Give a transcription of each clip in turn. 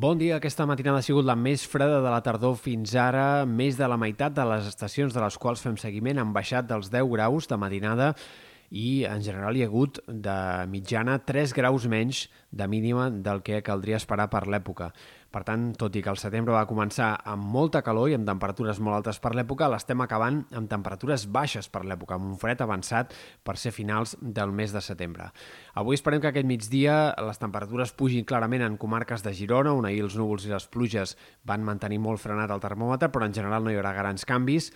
Bon dia. Aquesta matinada ha sigut la més freda de la tardor fins ara. Més de la meitat de les estacions de les quals fem seguiment han baixat dels 10 graus de matinada i en general hi ha hagut de mitjana 3 graus menys de mínima del que caldria esperar per l'època. Per tant, tot i que el setembre va començar amb molta calor i amb temperatures molt altes per l'època, l'estem acabant amb temperatures baixes per l'època, amb un fred avançat per ser finals del mes de setembre. Avui esperem que aquest migdia les temperatures pugin clarament en comarques de Girona, on ahir els núvols i les pluges van mantenir molt frenat el termòmetre, però en general no hi haurà grans canvis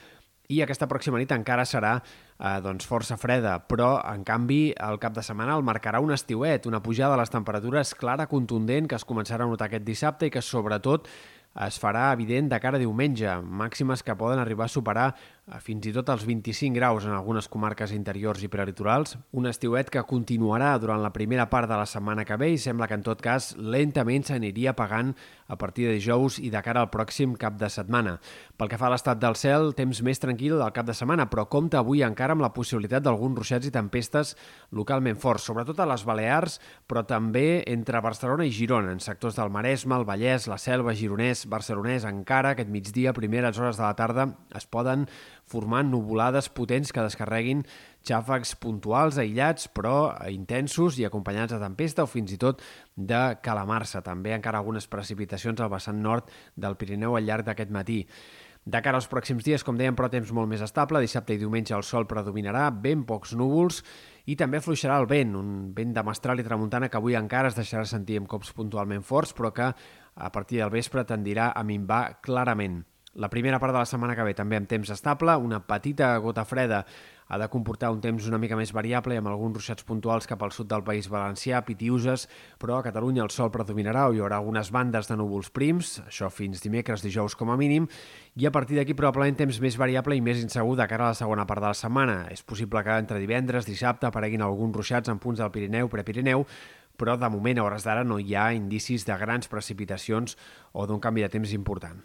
i aquesta pròxima nit encara serà eh, doncs força freda, però en canvi el cap de setmana el marcarà un estiuet, una pujada de les temperatures clara, contundent, que es començarà a notar aquest dissabte i que sobretot es farà evident de cara a diumenge, màximes que poden arribar a superar fins i tot els 25 graus en algunes comarques interiors i prelitorals, un estiuet que continuarà durant la primera part de la setmana que ve i sembla que en tot cas lentament s'aniria pagant a partir de dijous i de cara al pròxim cap de setmana. Pel que fa a l'estat del cel, temps més tranquil del cap de setmana, però compta avui encara amb la possibilitat d'alguns ruixats i tempestes localment forts, sobretot a les Balears, però també entre Barcelona i Girona, en sectors del Maresme, el Vallès, la Selva, Gironès, barcelonès encara aquest migdia, primeres hores de la tarda, es poden formar nuvolades potents que descarreguin xàfecs puntuals, aïllats, però intensos i acompanyats de tempesta o fins i tot de calamarsa. També encara algunes precipitacions al vessant nord del Pirineu al llarg d'aquest matí. De cara als pròxims dies, com dèiem, però temps molt més estable. Dissabte i diumenge el sol predominarà, ben pocs núvols i també fluixarà el vent, un vent de mestral i tramuntana que avui encara es deixarà sentir amb cops puntualment forts, però que a partir del vespre tendirà a minvar clarament. La primera part de la setmana que ve també amb temps estable, una petita gota freda ha de comportar un temps una mica més variable amb alguns ruixats puntuals cap al sud del País Valencià, Pitiuses, però a Catalunya el sol predominarà o hi haurà algunes bandes de núvols prims, això fins dimecres, dijous com a mínim, i a partir d'aquí probablement temps més variable i més insegur de cara a la segona part de la setmana. És possible que entre divendres, dissabte, apareguin alguns ruixats en punts del Pirineu, Prepirineu, però de moment a hores d'ara no hi ha indicis de grans precipitacions o d'un canvi de temps important.